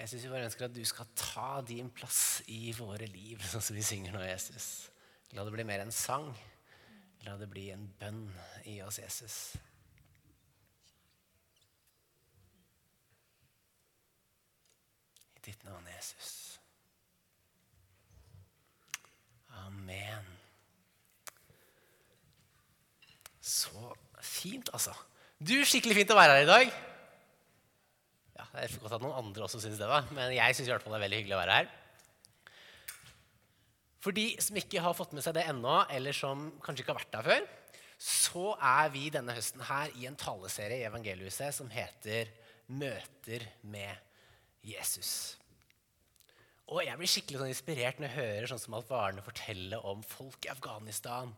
Jeg syns vi bare ønsker at du skal ta din plass i våre liv, sånn som vi synger nå, Jesus. La det bli mer en sang. La det bli en bønn i oss, Jesus. I ditt navn, Jesus. Amen. Så fint, altså. Du, skikkelig fint å være her i dag. Ja, Det er godt at noen andre også syns det, da. men jeg syns det er veldig hyggelig å være her. For de som ikke har fått med seg det ennå, eller som kanskje ikke har vært der før, så er vi denne høsten her i en taleserie i Evangeliuset som heter 'Møter med Jesus'. Og jeg blir skikkelig sånn inspirert når jeg hører sånn som Alf Arne fortelle om folk i Afghanistan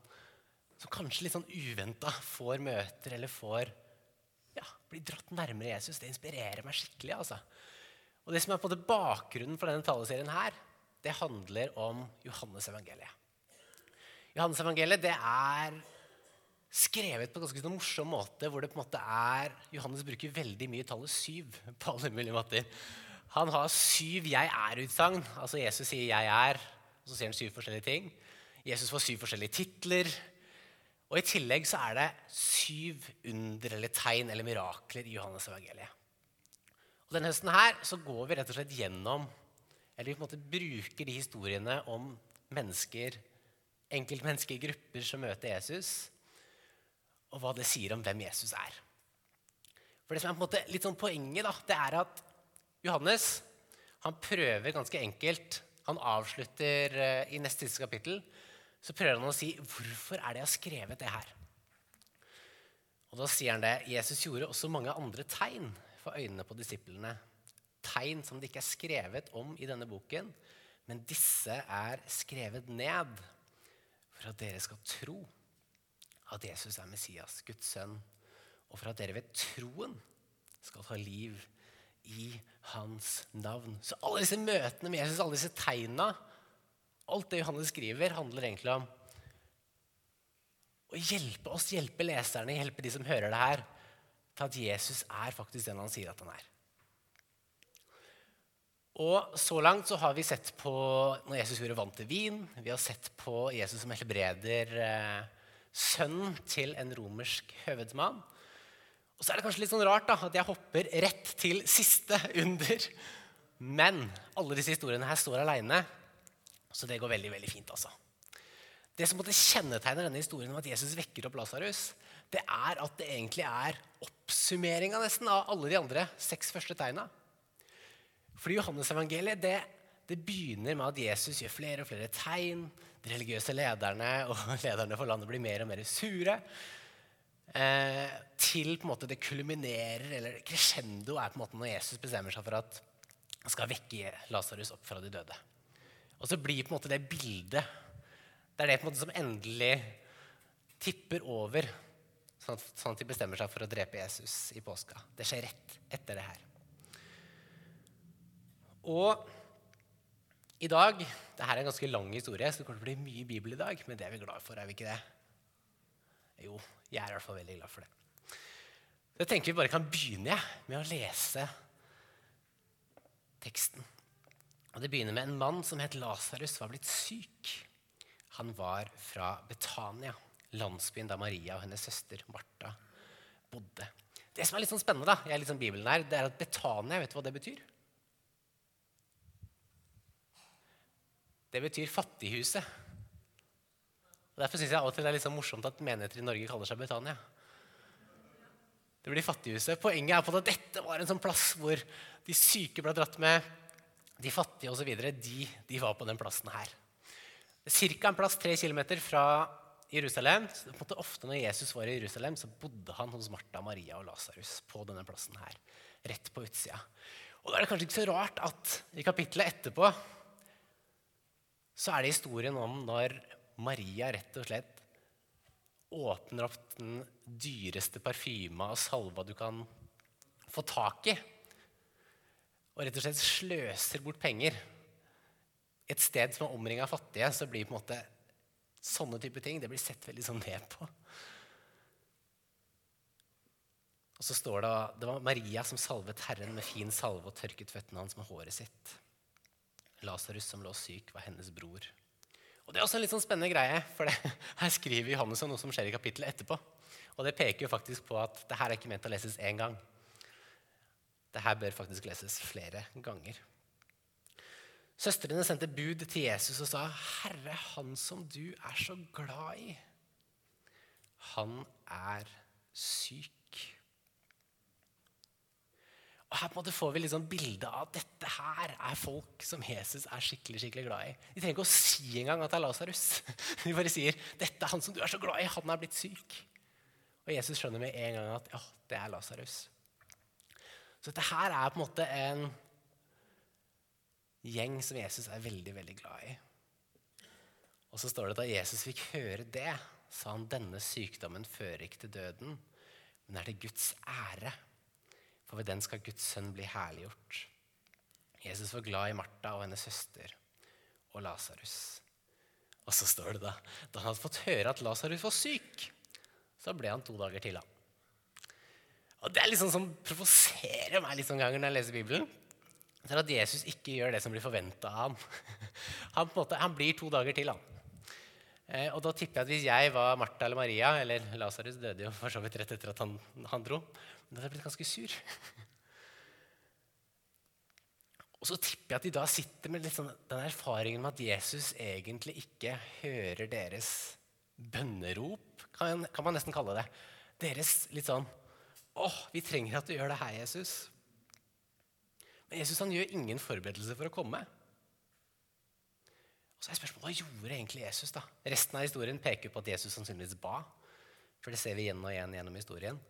som kanskje litt sånn uventa får møter eller får ja, blir dratt nærmere Jesus. Det inspirerer meg skikkelig. altså. Og Det som er på det bakgrunnen for denne taleserien, her, det handler om Johannes evangeliet. Johannes evangeliet det er skrevet på en ganske sånn morsom måte, hvor det på en måte er, Johannes bruker veldig mye tallet syv på alle mulige måter. Han har syv 'jeg er'-utsagn. Altså Jesus sier 'jeg er', og så sier han syv forskjellige ting. Jesus får syv forskjellige titler. Og I tillegg så er det syv under eller tegn eller mirakler i Johannes evangeliet. Og Denne høsten her så går vi rett og slett gjennom eller vi på en måte bruker de historiene om mennesker, enkeltmennesker, grupper som møter Jesus, og hva det sier om hvem Jesus er. For det som er på en måte litt sånn Poenget da, det er at Johannes han prøver ganske enkelt Han avslutter eh, i neste siste kapittel så prøver han å si hvorfor er det jeg har skrevet det her. Og Da sier han det. Jesus gjorde også mange andre tegn for øynene på disiplene. Tegn som det ikke er skrevet om i denne boken, men disse er skrevet ned for at dere skal tro at Jesus er Messias, Guds sønn, og for at dere ved troen skal ta liv i hans navn. Så alle disse møtene med Jesus, alle disse tegna, Alt det Johannes skriver, handler egentlig om å hjelpe oss, hjelpe leserne, hjelpe de som hører det her, til at Jesus er faktisk den han sier at han er. Og Så langt så har vi sett på når Jesus gjorde vann til vin. Vi har sett på Jesus som helbreder eh, sønnen til en romersk høvedsmann. Og så er det kanskje litt sånn rart da, at jeg hopper rett til siste under. Men alle disse historiene her står aleine. Så det går veldig veldig fint. altså. Det som kjennetegner denne historien om at Jesus vekker opp Lasarus, det er at det egentlig er oppsummeringa nesten av alle de andre seks første tegna. Fordi Johannes-evangeliet det, det, begynner med at Jesus gjør flere og flere tegn. De religiøse lederne og lederne for landet blir mer og mer sure. Eh, til på en måte det kulminerer, eller crescendo er på en måte når Jesus bestemmer seg for at han skal vekke Lasarus opp fra de døde. Og så blir på en måte det bildet Det er det på en måte som endelig tipper over, sånn at, sånn at de bestemmer seg for å drepe Jesus i påska. Det skjer rett etter det her. Og i dag det her er en ganske lang historie, så det kommer til å bli mye Bibel i dag. Men det er vi glad for, er vi ikke det? Jo, jeg er i hvert fall veldig glad for det. Jeg tenker vi bare kan begynne med å lese teksten. Og Det begynner med en mann som het Lasarus, var blitt syk. Han var fra Betania, landsbyen der Maria og hennes søster Martha bodde. Det som er litt sånn spennende, da, jeg er litt sånn Bibelen her, det er at Betania, vet du hva det betyr? Det betyr fattighuset. Og Derfor syns jeg av og til det er litt sånn morsomt at menigheter i Norge kaller seg Betania. Det blir fattighuset. Poenget er på at dette var en sånn plass hvor de syke ble dratt med de fattige osv. De, de var på den plassen her. Ca. en plass tre kilometer fra Jerusalem. Så på en måte ofte når Jesus var i Jerusalem, så bodde han hos Martha, Maria og Lasarus på denne plassen her, rett på utsida. Og da er det kanskje ikke så rart at i kapittelet etterpå så er det historien om når Maria rett og slett åpner opp den dyreste parfyma og salva du kan få tak i og rett og slett sløser bort penger et sted som er omringa av fattige, så blir på en måte sånne type ting det blir sett veldig sånn ned på. Og så står det det var Maria som salvet Herren med fin salve og tørket føttene hans med håret sitt. Lasarus som lå syk, var hennes bror. Og Det er også en litt sånn spennende greie, for det, her skriver Johannes om noe som skjer i kapittelet etterpå. Og det peker jo faktisk på at det her er ikke ment å leses én gang. Det her bør faktisk leses flere ganger. Søstrene sendte bud til Jesus og sa, 'Herre, han som du er så glad i, han er syk.' Og Her på en måte får vi liksom bilde av at dette her er folk som Jesus er skikkelig skikkelig glad i. De trenger ikke å si engang at det er Lasarus. De bare sier 'Dette er han som du er så glad i. Han er blitt syk.' Og Jesus skjønner med en gang at ja, det er Lasarus. Så dette her er på en måte en gjeng som Jesus er veldig, veldig glad i. Og så står det at da Jesus fikk høre det, sa han denne sykdommen fører ikke til døden, men er til Guds ære for ved den skal Guds sønn bli herliggjort. Jesus var glad i Martha og hennes søster og Lasarus. Og så står det da da han hadde fått høre at Lasarus var syk, så ble han to dager til. da. Og Det er liksom som provoserer meg litt sånn ganger når jeg leser Bibelen. Det er at Jesus ikke gjør det som blir forventa av ham. Han, på en måte, han blir to dager til. han. Eh, og da tipper jeg at Hvis jeg var Martha eller Maria Eller Lasarus døde jo for så vidt rett etter at han, han dro. Da hadde jeg blitt ganske sur. Og så tipper jeg at de da sitter med sånn, den erfaringen med at Jesus egentlig ikke hører deres bønnerop, kan, kan man nesten kalle det. Deres litt sånn åh, vi trenger at du gjør det her, Jesus. Men Jesus han gjør ingen forberedelse for å komme. Og så er spørsmålet, Hva gjorde egentlig Jesus? da? Resten av historien peker på at Jesus sannsynligvis ba. For det ser vi igjen og igjen gjennom historien.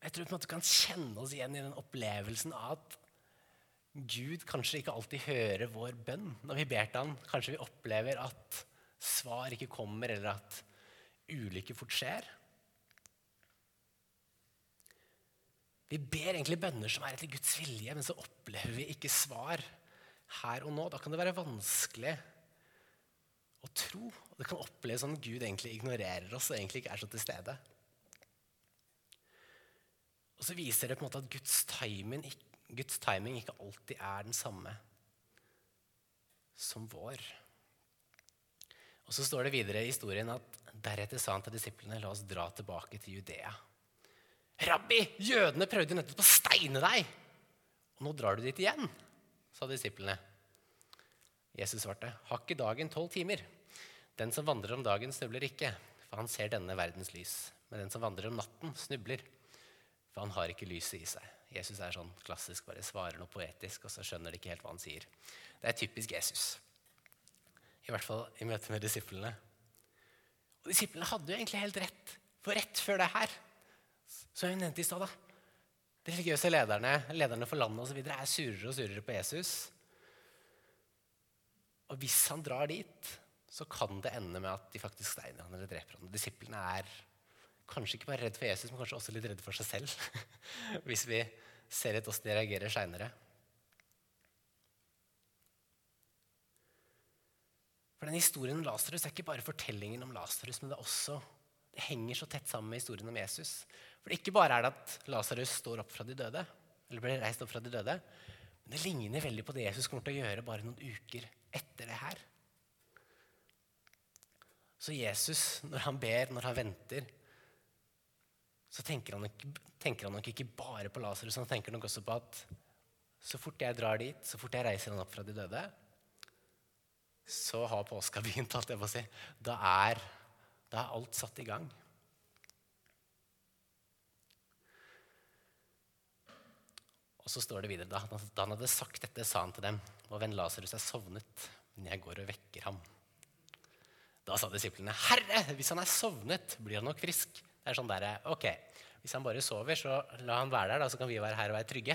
Jeg tror på en måte vi kan kjenne oss igjen i den opplevelsen av at Gud kanskje ikke alltid hører vår bønn når vi ber til ham. Kanskje vi opplever at svar ikke kommer, eller at ulykker fort skjer. Vi ber egentlig bønner som er etter Guds vilje, men så opplever vi ikke svar her og nå. Da kan det være vanskelig å tro. Det kan oppleves som Gud egentlig ignorerer oss og egentlig ikke er så til stede. Og så viser det på en måte at Guds timing, Guds timing ikke alltid er den samme som vår. Og Så står det videre i historien at deretter sa han til disiplene la oss dra tilbake til Judea. Rabbi, jødene prøvde nettopp å steine deg, og nå drar du dit igjen, sa disiplene. Jesus svarte, har ikke dagen tolv timer? Den som vandrer om dagen, snubler ikke, for han ser denne verdens lys. Men den som vandrer om natten, snubler for han har ikke lyset i seg. Jesus er sånn klassisk, bare svarer noe poetisk, og så skjønner de ikke helt hva han sier. Det er typisk Jesus. I hvert fall i møte med disiplene. Og disiplene hadde jo egentlig helt rett. For rett før det her, som jeg nevnte i stad, de religiøse lederne, lederne for landet osv. er surere og surere på Jesus. Og hvis han drar dit, så kan det ende med at de faktisk steiner han eller dreper han. Disiplene er kanskje ikke bare redd for Jesus, men kanskje også litt redd for seg selv. Hvis vi ser litt åssen de reagerer seinere. For den Historien om Lasarus er ikke bare fortellingen om Lasarus, men det, også, det henger så tett sammen med historien om Jesus. For Ikke bare er det at Lasarus står opp fra de døde, eller blir reist opp fra de døde, men det ligner veldig på det Jesus kommer til å gjøre bare noen uker etter det her. Så Jesus, når han ber, når han venter, så tenker han, nok, tenker han nok ikke bare på Lasarus, han tenker nok også på at så fort jeg drar dit, så fort jeg reiser han opp fra de døde, så har påska begynt. alt jeg må si. Da er, da er alt satt i gang. Og så står det videre, da, da han hadde sagt dette, sa han til dem, og venn Lasarus er sovnet, men jeg går og vekker ham. Da sa disiplene, Herre, hvis han er sovnet, blir han nok frisk. Det er sånn der, ok, Hvis han bare sover, så la han være der, da, så kan vi være her og være trygge.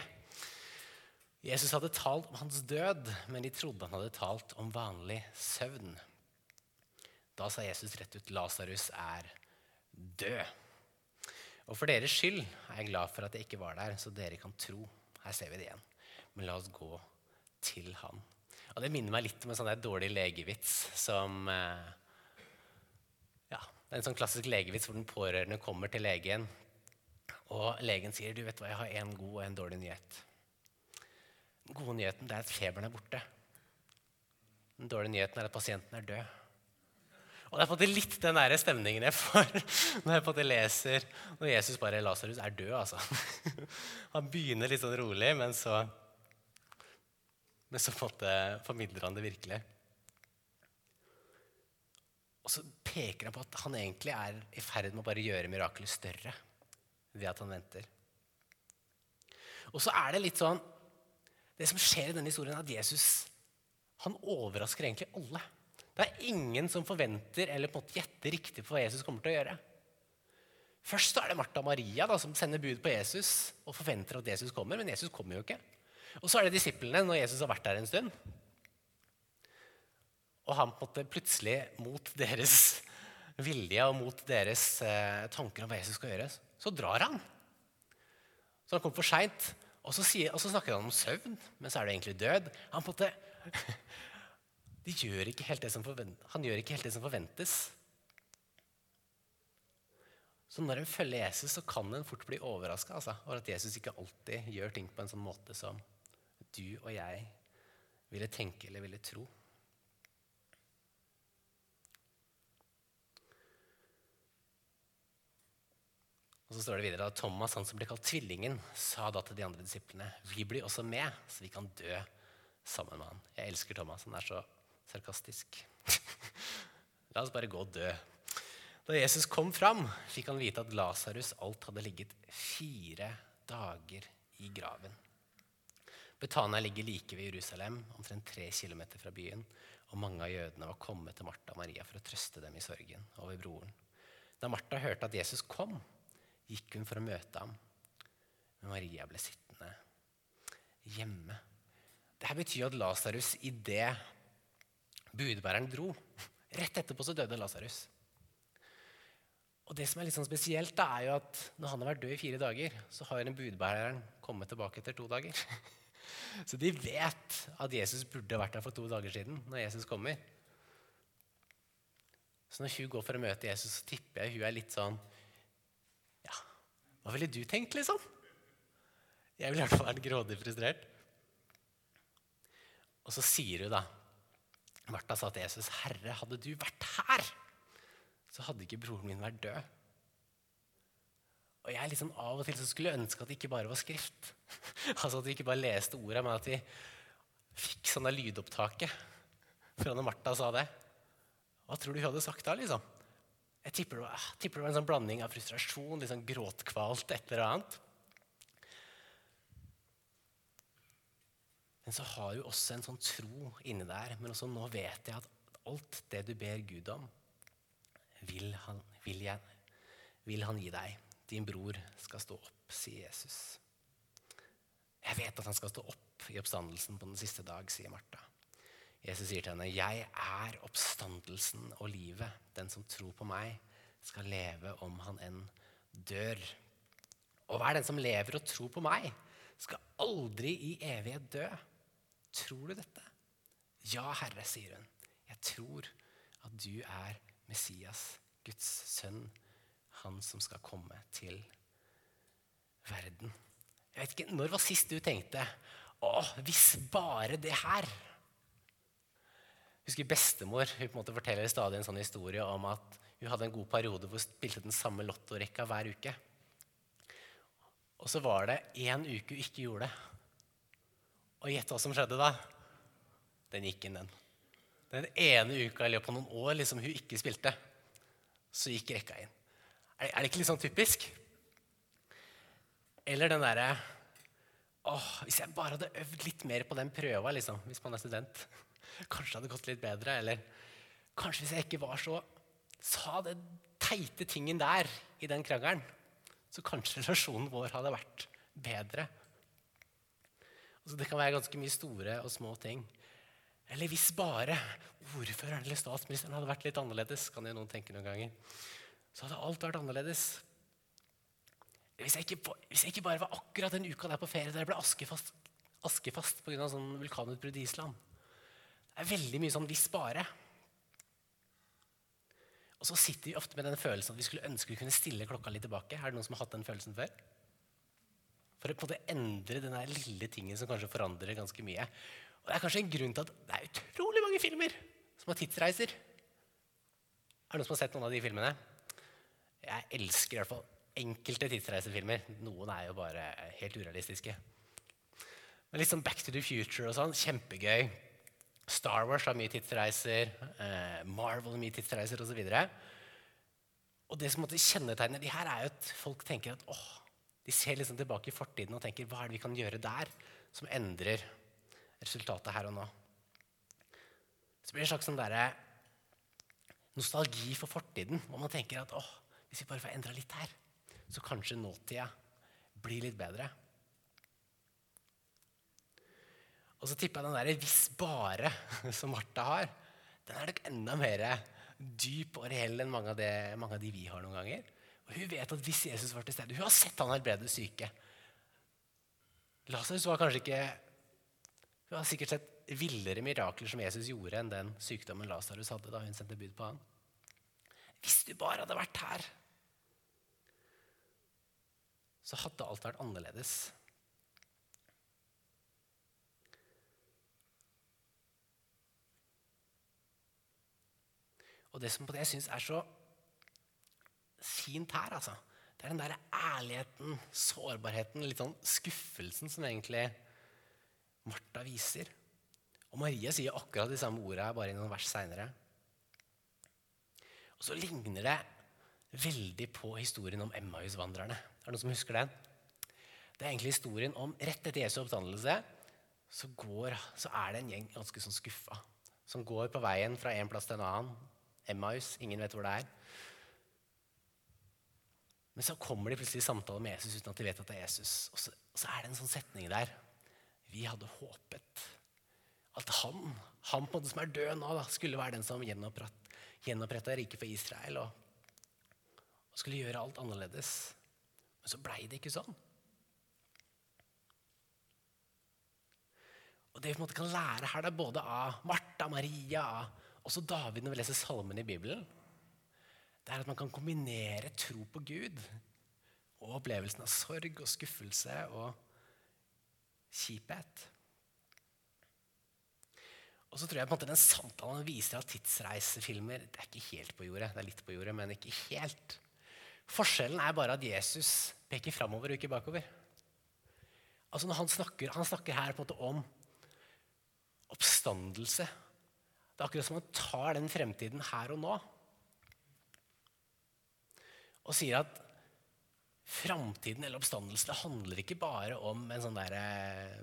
Jesus hadde talt om hans død, men de trodde han hadde talt om vanlig søvn. Da sa Jesus rett ut, 'Lasarus er død'. Og for deres skyld er jeg glad for at jeg ikke var der, så dere kan tro. Her ser vi det igjen. Men la oss gå til han. Og Det minner meg litt om en sånn dårlig legevits som ja, det er en sånn klassisk legevits hvor den pårørende kommer til legen. Og legen sier du vet hva, jeg har en god og en dårlig nyhet. Den gode nyheten er at feberen er borte. Den dårlige nyheten er at pasienten er død. Og det er på en måte litt den der stemningen jeg får når jeg på en måte leser når Jesus bare Lasarus er død. altså. Han begynner litt sånn rolig, men så, men så på en måte formidler han det virkelig. Og så peker han på at han egentlig er i ferd med å bare gjøre mirakelet større ved at han venter. Og så er det litt sånn Det som skjer i denne historien, er at Jesus han overrasker egentlig alle. Det er ingen som forventer eller på en måte gjetter riktig på hva Jesus kommer til å gjøre. Først er det Martha og Maria da, som sender bud på Jesus og forventer at Jesus kommer, men Jesus kommer jo ikke. Og så er det disiplene når Jesus har vært der en stund. Og han på en måte plutselig, mot deres vilje og mot deres eh, tanker om hva Jesus skal gjøre, så drar han. Så han kommer for seint. Og, og, så snakker han om søvn, men så er det egentlig død. Han, på en måte, gjør han gjør ikke helt det som forventes. Så når en følger Jesus, så kan en fort bli overraska altså, over at Jesus ikke alltid gjør ting på en sånn måte som du og jeg ville tenke eller ville tro. Og så står det videre at Thomas, han som ble kalt Tvillingen, sa da til de andre disiplene vi blir også med, så vi kan dø sammen med han. Jeg elsker Thomas. Han er så sarkastisk. La oss bare gå og dø. Da Jesus kom fram, fikk han vite at Lasarus alt hadde ligget fire dager i graven. Betania ligger like ved Jerusalem, omtrent tre kilometer fra byen. Og mange av jødene var kommet til Martha og Maria for å trøste dem i sorgen over broren. Da Martha hørte at Jesus kom, gikk hun for å møte ham. Men Maria ble sittende hjemme. Dette betyr at Lasarus idet budbæreren dro Rett etterpå så døde Lasarus. Og det som er litt sånn spesielt, da, er jo at når han har vært død i fire dager, så har den budbæreren kommet tilbake etter to dager. Så de vet at Jesus burde vært der for to dager siden, når Jesus kommer. Så når hun går for å møte Jesus, så tipper jeg hun er litt sånn Ja, hva ville du tenkt, liksom? Jeg ville i hvert fall vært grådig frustrert. Og så sier hun da Martha sa til Jesus, 'Herre, hadde du vært her, så hadde ikke broren min vært død.' Og jeg liksom Av og til så skulle ønske at det ikke bare var skrift. altså At vi ikke bare leste orda, men at vi fikk sånne lydopptaket fra når Martha sa det. Hva tror du hun hadde sagt da? liksom? Jeg tipper det, var, tipper det var en sånn blanding av frustrasjon, litt sånn gråtkvalt, et eller annet. Men så har du også en sånn tro inni der. Men også nå vet jeg at alt det du ber Gud om, vil han, vil, jeg, vil han gi deg. Din bror skal stå opp, sier Jesus. Jeg vet at han skal stå opp i oppstandelsen på den siste dag, sier Martha. Jesus sier til henne, 'Jeg er oppstandelsen og livet. Den som tror på meg, skal leve om han enn dør.' Og hver den som lever og tror på meg, skal aldri i evighet dø. Tror du dette? Ja, Herre, sier hun. Jeg tror at du er Messias, Guds sønn, han som skal komme til verden. Jeg vet ikke, Når var sist du tenkte å, hvis bare det her husker bestemor hun på en måte forteller stadig en sånn historie om at hun hadde en god periode hvor hun spilte den samme lottorekka hver uke. Og så var det én uke hun ikke gjorde det. Og gjett hva som skjedde da? Den gikk inn, den. Den ene uka i løpet av noen år liksom hun ikke spilte, så gikk rekka inn. Er det ikke litt sånn typisk? Eller den derre Åh, hvis jeg bare hadde øvd litt mer på den prøva, liksom, hvis man er student. Kanskje hadde gått litt bedre. Eller kanskje hvis jeg ikke var så sa den teite tingen der i den krangelen, så kanskje relasjonen vår hadde vært bedre. Altså, det kan være ganske mye store og små ting. Eller hvis bare ordføreren eller statsministeren hadde vært litt annerledes, kan jo noen tenke noen ganger, så hadde alt vært annerledes. Hvis jeg, ikke, hvis jeg ikke bare var akkurat den uka der på ferie der jeg ble askefast, askefast pga. Sånn vulkanutbrudd i Island, det er veldig mye sånn 'hvis bare'. Og så sitter vi ofte med den følelsen at vi skulle ønske vi kunne stille klokka litt tilbake. Er det noen som har hatt den følelsen før? For å på en måte endre den lille tingen som kanskje forandrer ganske mye. Og Det er kanskje en grunn til at det er utrolig mange filmer som har tidsreiser. Er det noen som har sett noen av de filmene? Jeg elsker i hvert fall enkelte tidsreisefilmer. Noen er jo bare helt urealistiske. Men litt sånn Back to the Future og sånn. Kjempegøy. Star Wars har mye tidsreiser. Eh, Marvel har mye tidsreiser osv. Og, så og det som måtte kjennetegner de her, er jo at folk tenker at åh, de ser liksom tilbake i fortiden og tenker hva er det vi kan gjøre der som endrer resultatet her og nå. Så blir det en slags sånn der, nostalgi for fortiden. Og man tenker at åh, hvis vi bare får endra litt her, så kanskje nåtida blir litt bedre. Og så tipper jeg den derre 'hvis bare' som Martha har, den er nok enda mer dyp og reell enn mange av, det, mange av de vi har noen ganger. Og Hun vet at hvis Jesus var til stede Hun har sett han helbrede syke. Lasarus var kanskje ikke Hun har sikkert sett villere mirakler som Jesus gjorde, enn den sykdommen Lasarus hadde da hun sendte bud på han. Hvis du bare hadde vært her, så hadde alt vært annerledes. Og det som jeg syns er så fint her, altså. Det er den der ærligheten, sårbarheten, litt sånn skuffelsen som egentlig Martha viser. Og Maria sier akkurat de samme ordene, bare i noen vers seinere. Og så ligner det veldig på historien om Emmaus-vandrerne. Er det noen som husker den? Det er egentlig historien om rett etter Jesu oppstandelse så, går, så er det en gjeng ganske sånn skuffa som går på veien fra en plass til en annen. Emmaus, ingen vet hvor det er. Men så kommer de plutselig i samtale med Jesus uten at de vet at det er Jesus. Og så, og så er det en sånn setning der. Vi hadde håpet at han, han på en måte som er død nå, da, skulle være den som gjenoppretta riket for Israel og, og, skulle gjøre alt annerledes. Men så blei det ikke sånn. Og Det vi på en måte kan lære her, det er både av Martha, Maria, også David når vi leser salmene i Bibelen, det er at man kan kombinere tro på Gud og opplevelsen av sorg og skuffelse og kjiphet. Og så tror jeg på en måte den samtalen viser at tidsreisefilmer det er ikke helt på jordet. Det er litt på jordet, men ikke helt. Forskjellen er bare at Jesus peker framover og ikke bakover. Altså når han snakker, han snakker her på en måte om oppstandelse. Det er akkurat som han tar den fremtiden her og nå og sier at framtiden eller oppstandelsen det handler ikke bare om en sånn der, eh,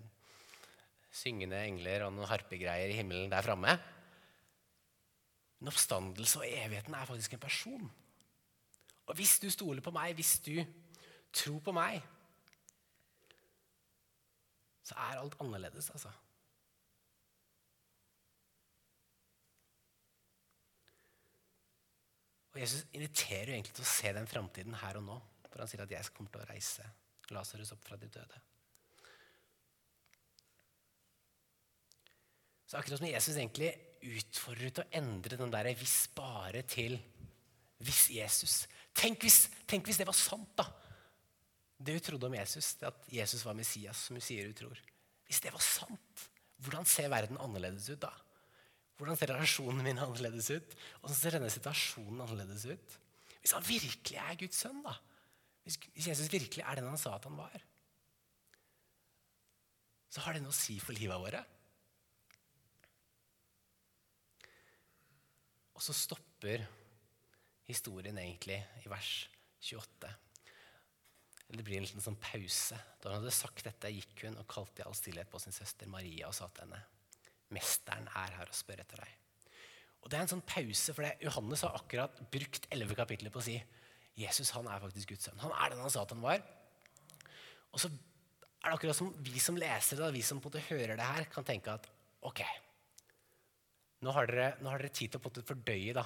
syngende engler og noen harpegreier i himmelen der framme. Men oppstandelse og evigheten er faktisk en person. Og hvis du stoler på meg, hvis du tror på meg, så er alt annerledes, altså. Og Jesus inviterer jo egentlig til å se den framtiden her og nå. For han sier at 'jeg kommer til å reise Lasarus opp fra de døde'. Så akkurat som Jesus egentlig utfordrer til å endre den der 'hvis bare' til 'hvis Jesus'. Tenk hvis, tenk hvis det var sant, da! Det hun trodde om Jesus, det at Jesus var Messias, som hun sier hun tror. Hvis det var sant, hvordan ser verden annerledes ut da? Hvordan ser relasjonen min annerledes ut? Hvordan ser denne situasjonen annerledes ut? Hvis han virkelig er Guds sønn, da. Hvis Jesus virkelig er den han sa at han var, så har det noe å si for livet våre. Og så stopper historien egentlig i vers 28. Det blir en liten sånn pause. Da hun hadde sagt dette, gikk hun og kalte i all stillhet på sin søster Maria og sa til henne 'Mesteren er her og spør etter deg'. Og Det er en sånn pause, for. Johannes har akkurat brukt elleve kapitler på å si Jesus han er faktisk Guds sønn. Han er den han sa at han var. Og så er det akkurat som vi som leser det, vi som på en måte hører det her, kan tenke at ok, nå har dere, nå har dere tid til å på en måte fordøye. da.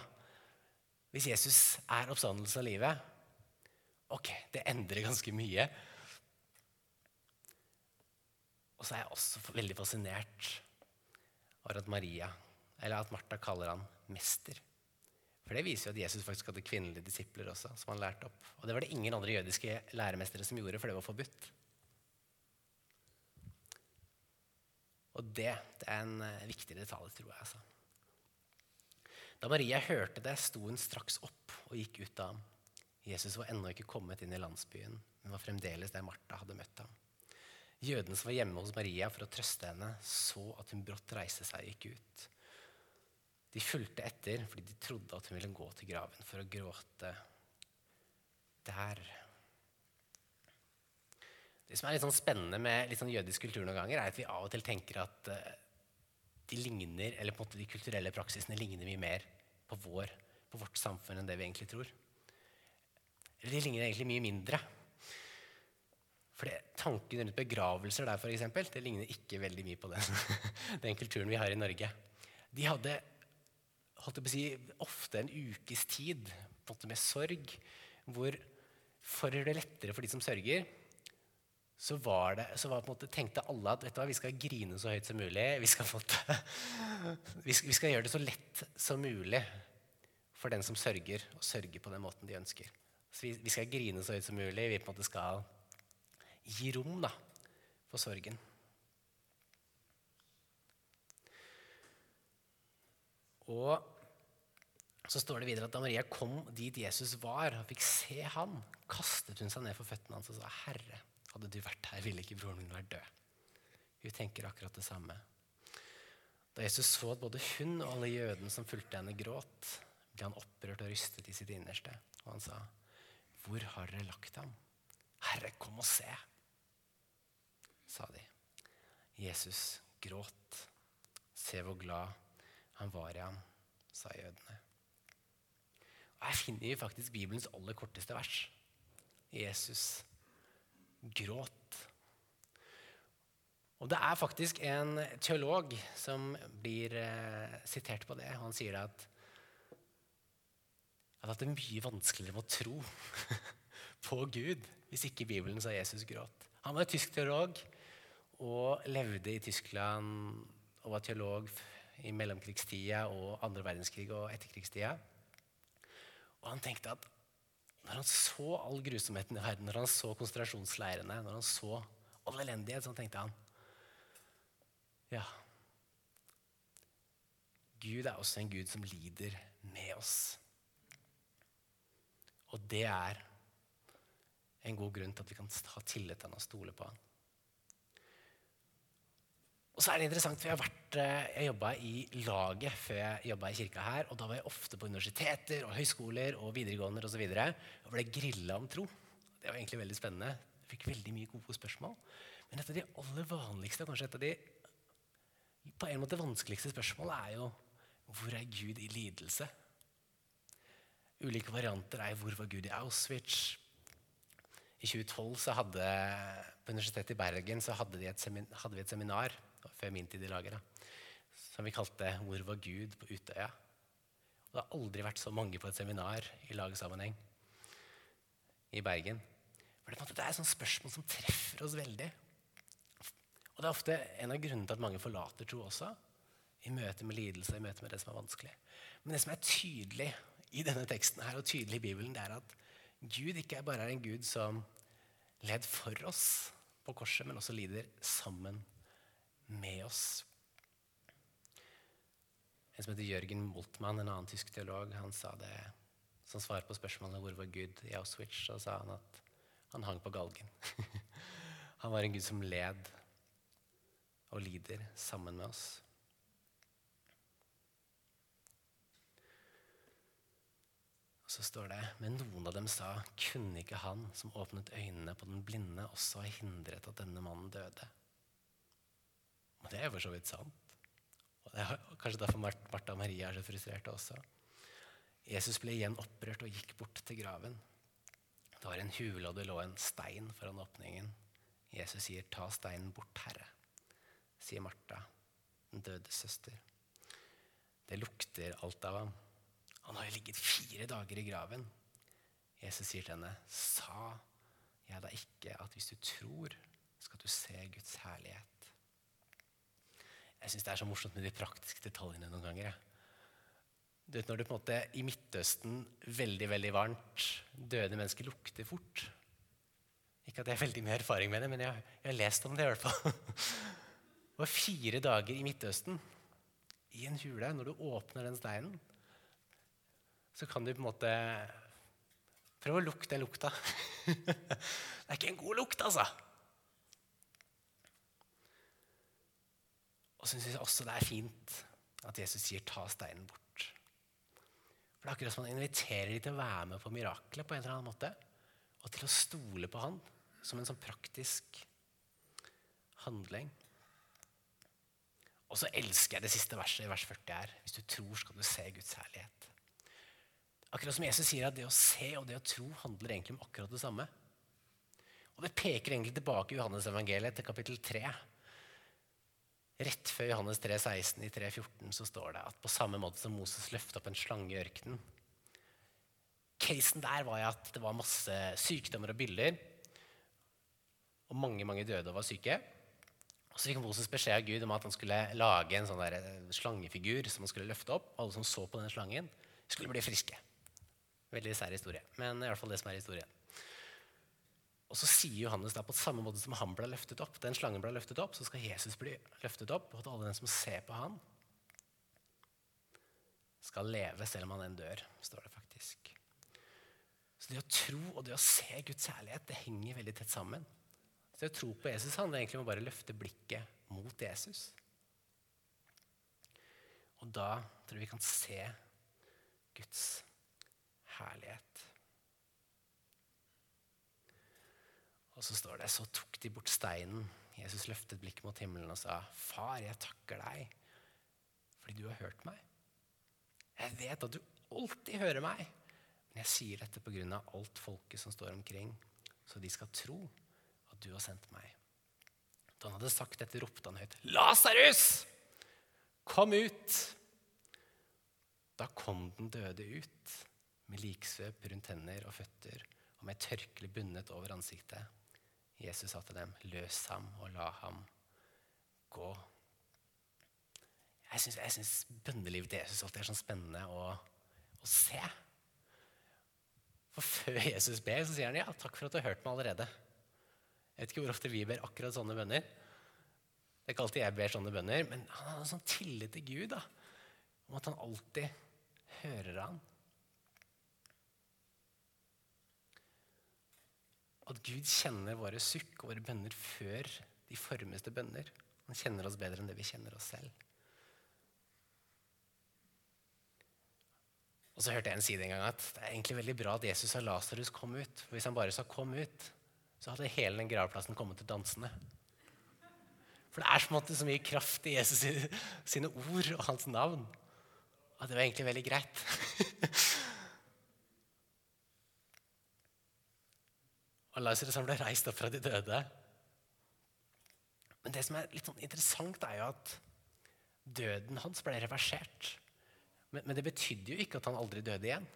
Hvis Jesus er oppstandelse av livet, ok, det endrer ganske mye. Og så er jeg også veldig fascinert var at Maria, eller at Martha kaller han mester. For Det viser jo at Jesus faktisk hadde kvinnelige disipler også. som han lærte opp. Og Det var det ingen andre jødiske læremestere som gjorde, for det var forbudt. Og det, det er en eh, viktig detalj, tror jeg. altså. Da Maria hørte det, sto hun straks opp og gikk ut av ham. Jesus var ennå ikke kommet inn i landsbyen, men var fremdeles der Martha hadde møtt ham. Jødene som var hjemme hos Maria for å trøste henne, så at hun brått reiste seg og gikk ut. De fulgte etter fordi de trodde at hun ville gå til graven for å gråte der. Det som er litt sånn spennende med litt sånn jødisk kultur noen ganger, er at vi av og til tenker at uh, de ligner, eller på en måte de kulturelle praksisene ligner mye mer på, vår, på vårt samfunn enn det vi egentlig tror. Eller de ligner egentlig mye mindre. For det, Tanken rundt begravelser der for eksempel, det ligner ikke veldig mye på den, den kulturen vi har i Norge. De hadde si, ofte en ukes tid med sorg, hvor for å gjøre det lettere for de som sørger, så, var det, så var måte, tenkte alle at du vi skal grine så høyt som mulig. Vi skal, måte, vi skal, vi skal gjøre det så lett som mulig for den som sørger, å sørge på den måten de ønsker. Så vi, vi skal grine så høyt som mulig. Vi på en måte skal gi rom da, for sorgen. Og så står det videre at Da Maria kom dit Jesus var og fikk se han, kastet hun seg ned for føttene hans og sa, 'Herre, hadde du vært her, ville ikke broren min vært død.' Hun tenker akkurat det samme. Da Jesus så at både hun og alle jødene som fulgte henne, gråt, ble han opprørt og rystet i sitt innerste. Og han sa, 'Hvor har dere lagt ham?' 'Herre, kom og se', sa de. Jesus gråt. Se hvor glad han var i ham, sa jødene. Og Her finner vi faktisk Bibelens aller korteste vers. Jesus gråt. Og Det er faktisk en teolog som blir eh, sitert på det. Han sier at, at det er mye vanskeligere å tro på Gud hvis ikke Bibelen sa Jesus gråt. Han var en tysk teolog og levde i Tyskland og var teolog i mellomkrigstida og andre verdenskrig og etterkrigstida. Og han tenkte at når han så all grusomheten i verden, når han så konsentrasjonsleirene, når han så all elendighet, så tenkte han ja Gud er også en Gud som lider med oss. Og det er en god grunn til at vi kan ha tillit til han og stole på han. Og så er det interessant, for Jeg, vært, eh, jeg jobba i laget før jeg jobba i kirka her. og Da var jeg ofte på universiteter og høyskoler og videregående og, så videre, og ble grilla om tro. Det var egentlig veldig spennende. Jeg fikk veldig mye gode spørsmål. Men et av de aller vanligste og kanskje et av de på en måte vanskeligste spørsmålene er jo hvor er Gud i lidelse? Ulike varianter er hvor var Gud i Auschwitz? I 2012 så hadde, på Universitetet i Bergen så hadde, de et hadde vi et seminar før min tid i laget, som vi kalte 'Hvor var Gud?' på Utøya. Og det har aldri vært så mange på et seminar i lagsammenheng i Bergen. For det er et sånt spørsmål som treffer oss veldig. Og det er ofte en av grunnene til at mange forlater tro også. I møte med lidelse, i møte med det som er vanskelig. Men det som er tydelig i denne teksten her, og tydelig i Bibelen, det er at Gud ikke bare er en Gud som led for oss på korset, men også lider sammen med oss. En som heter Jørgen Moltmann, en annen tysk teolog, han sa det som svar på spørsmålet hvor var Gud i Auschwitz, så sa han at han hang på galgen. han var en Gud som led og lider sammen med oss. Og så står det Men noen av dem sa, kunne ikke han som åpnet øynene på den blinde, også ha hindret at denne mannen døde? Og det er for så vidt sant. Og det er kanskje derfor Martha og Maria er så frustrerte også. Jesus ble igjen opprørt og gikk bort til graven. Det var en hule, og det lå en stein foran åpningen. Jesus sier, 'Ta steinen bort, Herre', sier Martha, den døde søster. Det lukter alt av ham. Han har jo ligget fire dager i graven. Jesus sier til henne, 'Sa jeg da ikke at hvis du tror, skal du se Guds herlighet'? Jeg syns det er så morsomt med de praktiske detaljene noen ganger. Du vet Når det på en måte i Midtøsten veldig veldig varmt, døde mennesker lukter fort. Ikke at jeg har veldig mye erfaring med det, men jeg, jeg har lest om det i hvert fall. Det var fire dager i Midtøsten, i en hule, når du åpner den steinen, så kan du på en måte prøve å lukte den lukta. det er ikke en god lukt, altså. Og så syns jeg også det er fint at Jesus sier 'ta steinen bort'. For det er akkurat som han inviterer dem til å være med på miraklet på en eller annen måte. Og til å stole på han som en sånn praktisk handling. Og så elsker jeg det siste verset i vers 40 her. Hvis du tror, skal du se Guds herlighet. Akkurat som Jesus sier at det å se og det å tro handler egentlig om akkurat det samme. Og det peker egentlig tilbake i Johannes evangeliet til kapittel 3. Rett før Johannes 3, 16 i 3, 14 så står det at på samme måte som Moses løftet opp en slange i ørkenen Casen der var at det var masse sykdommer og bilder. Og mange mange døde og var syke. Og Så fikk Moses beskjed av Gud om at han skulle lage en sånn der eh, slangefigur som han skulle løfte opp. Alle som så på den slangen, skulle bli friske. Veldig sær historie, men i hvert fall det som er historien. Og så sier Johannes da på samme måte som han ble løftet opp, den slangen ble løftet opp, så skal Jesus bli løftet opp, og at alle den som ser på han, skal leve selv om han enn dør, står det faktisk. Så det å tro og det å se Guds ærlighet, det henger veldig tett sammen. Så det å tro på Jesus handler egentlig om å bare løfte blikket mot Jesus. Og da tror jeg vi kan se Guds herlighet. Og så står det så tok de bort steinen. Jesus løftet blikket mot himmelen og sa, 'Far, jeg takker deg fordi du har hørt meg.' 'Jeg vet at du alltid hører meg, men jeg sier dette av alt folket som står omkring, så de skal tro at du har sendt meg.' Da han hadde sagt dette, ropte han høyt, 'Lasarus, kom ut!' Da kom den døde ut, med liksvøp rundt hender og føtter og med et tørkle bundet over ansiktet. Jesus sa til dem, 'Løs ham og la ham gå'. Jeg syns bønnelivet til Jesus alltid er sånn spennende å, å, se. For før Jesus ber, så sier han, 'Ja, takk for at du har hørt meg allerede'. Jeg vet ikke hvor ofte vi ber akkurat sånne bønner. Det er ikke alltid jeg ber sånne bønner, men han har en sånn tillit til Gud da, om at han alltid hører han. At Gud kjenner våre sukk og våre bønner før de formes til bønner. Han kjenner oss bedre enn det vi kjenner oss selv. Og så hørte jeg en si en gang at det er egentlig veldig bra at Jesus og Lasarus kom ut. For hvis han bare sa 'kom ut', så hadde hele den gravplassen kommet til dansende. For det er så, måte, så mye kraft i Jesus sine ord og hans navn at det var egentlig veldig greit. Og Lasarus ble reist opp fra de døde. Men det som er litt sånn interessant, er jo at døden hans ble reversert. Men, men, det betydde jo ikke at han aldri døde igjen.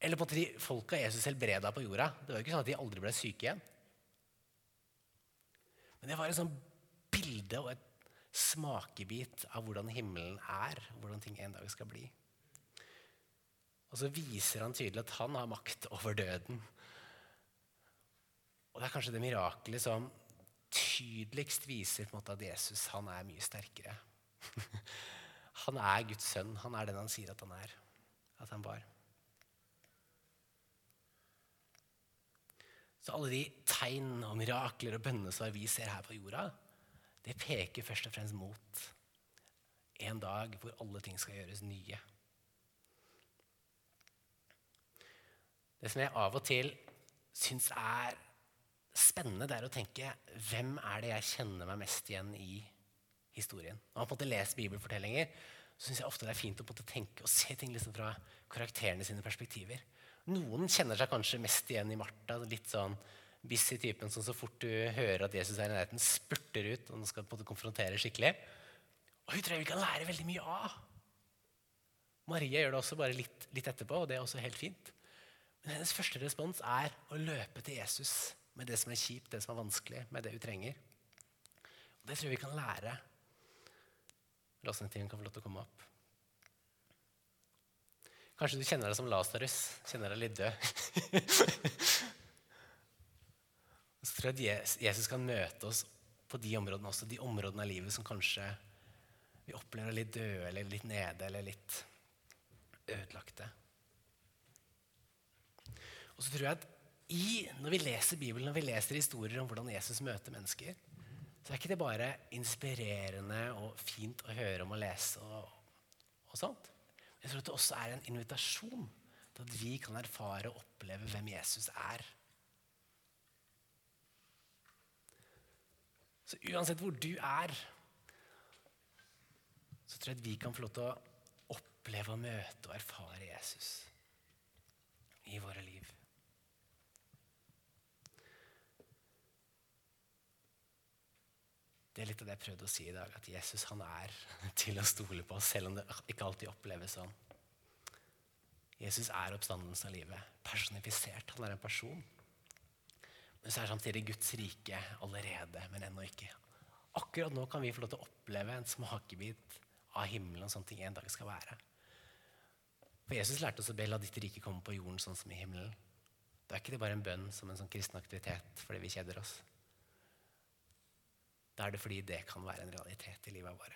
Eller på at de folka Jesus helbreda på jorda. Det var jo ikke sånn at de aldri ble syke igjen. Men det var et sånn bilde og et smakebit av hvordan himmelen er, hvordan ting en dag skal bli. Og så viser han tydelig at han har makt over døden og det er kanskje det mirakelet som tydeligst viser på en måte at Jesus han er mye sterkere. han er Guds sønn. Han er den han sier at han er. At han var. Så alle de tegn og mirakler og bønnesvar vi ser her på jorda, det peker først og fremst mot en dag hvor alle ting skal gjøres nye. Det som jeg av og til syns er spennende det er å tenke hvem er det jeg kjenner meg mest igjen i historien. Når man på en måte leser bibelfortellinger, så syns jeg ofte det er fint å på en måte tenke og se ting liksom fra karakterene sine perspektiver. Noen kjenner seg kanskje mest igjen i Martha. litt sånn busy typen som så fort du hører at Jesus er i nærheten, spurter ut og skal på en måte konfrontere skikkelig. Og hun tror jeg vi kan lære veldig mye av. Maria gjør det også bare litt, litt etterpå, og det er også helt fint. Men hennes første respons er å løpe til Jesus med det som er kjipt, det som er vanskelig, med det vi trenger. Og Det tror jeg vi kan lære. Låsningstiden kan få lov til å komme opp. Kanskje du kjenner deg som Lasarus. Kjenner deg litt død. så tror jeg at Jesus kan møte oss på de områdene også. De områdene av livet som kanskje vi opplever litt døde eller litt nede eller litt ødelagte. Og så tror jeg at i, når vi leser Bibelen, når vi leser historier om hvordan Jesus møter mennesker, så er ikke det bare inspirerende og fint å høre om og lese. og, og sånt. Jeg tror at det også er en invitasjon til at vi kan erfare og oppleve hvem Jesus er. Så uansett hvor du er, så tror jeg at vi kan få lov til å oppleve og møte og erfare Jesus i våre liv. Det er litt av det jeg prøvde å si i dag, at Jesus han er til å stole på, selv om det ikke alltid oppleves sånn. Jesus er oppstandelsen av livet. Personifisert. Han er en person. Men så er samtidig Guds rike allerede, men ennå ikke. Akkurat nå kan vi få lov til å oppleve en smakebit av himmelen og sånne ting en dag skal være. For Jesus lærte oss å be la ditt rike komme på jorden sånn som i himmelen. Da er ikke det bare en bønn som en sånn kristen aktivitet fordi vi kjeder oss. Da er det fordi det kan være en realitet i livet vårt.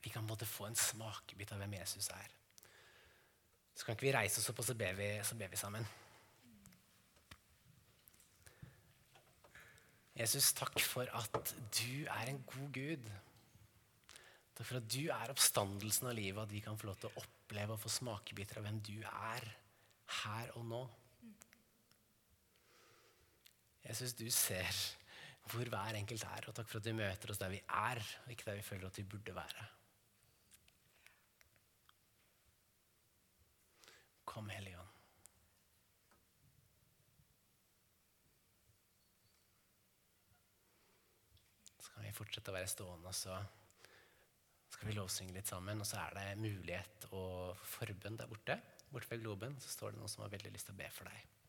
Vi kan både få en smakebit av hvem Jesus er. Så kan ikke vi reise oss opp og så ber vi, så ber vi sammen. Jesus, takk for at du er en god Gud. Takk for at du er oppstandelsen av livet, at vi kan få lov til å oppleve og få smakebiter av hvem du er her og nå. Jesus, du ser hvor hver enkelt er, og takk for at du møter oss der vi er, og ikke der vi føler at vi burde være. Kom, Hellige Ånd. Så kan vi fortsette å være stående, og så skal vi lovsynge litt sammen. Og så er det mulighet og forbønn der borte. Borte ved globen så står det noen som har veldig lyst til å be for deg.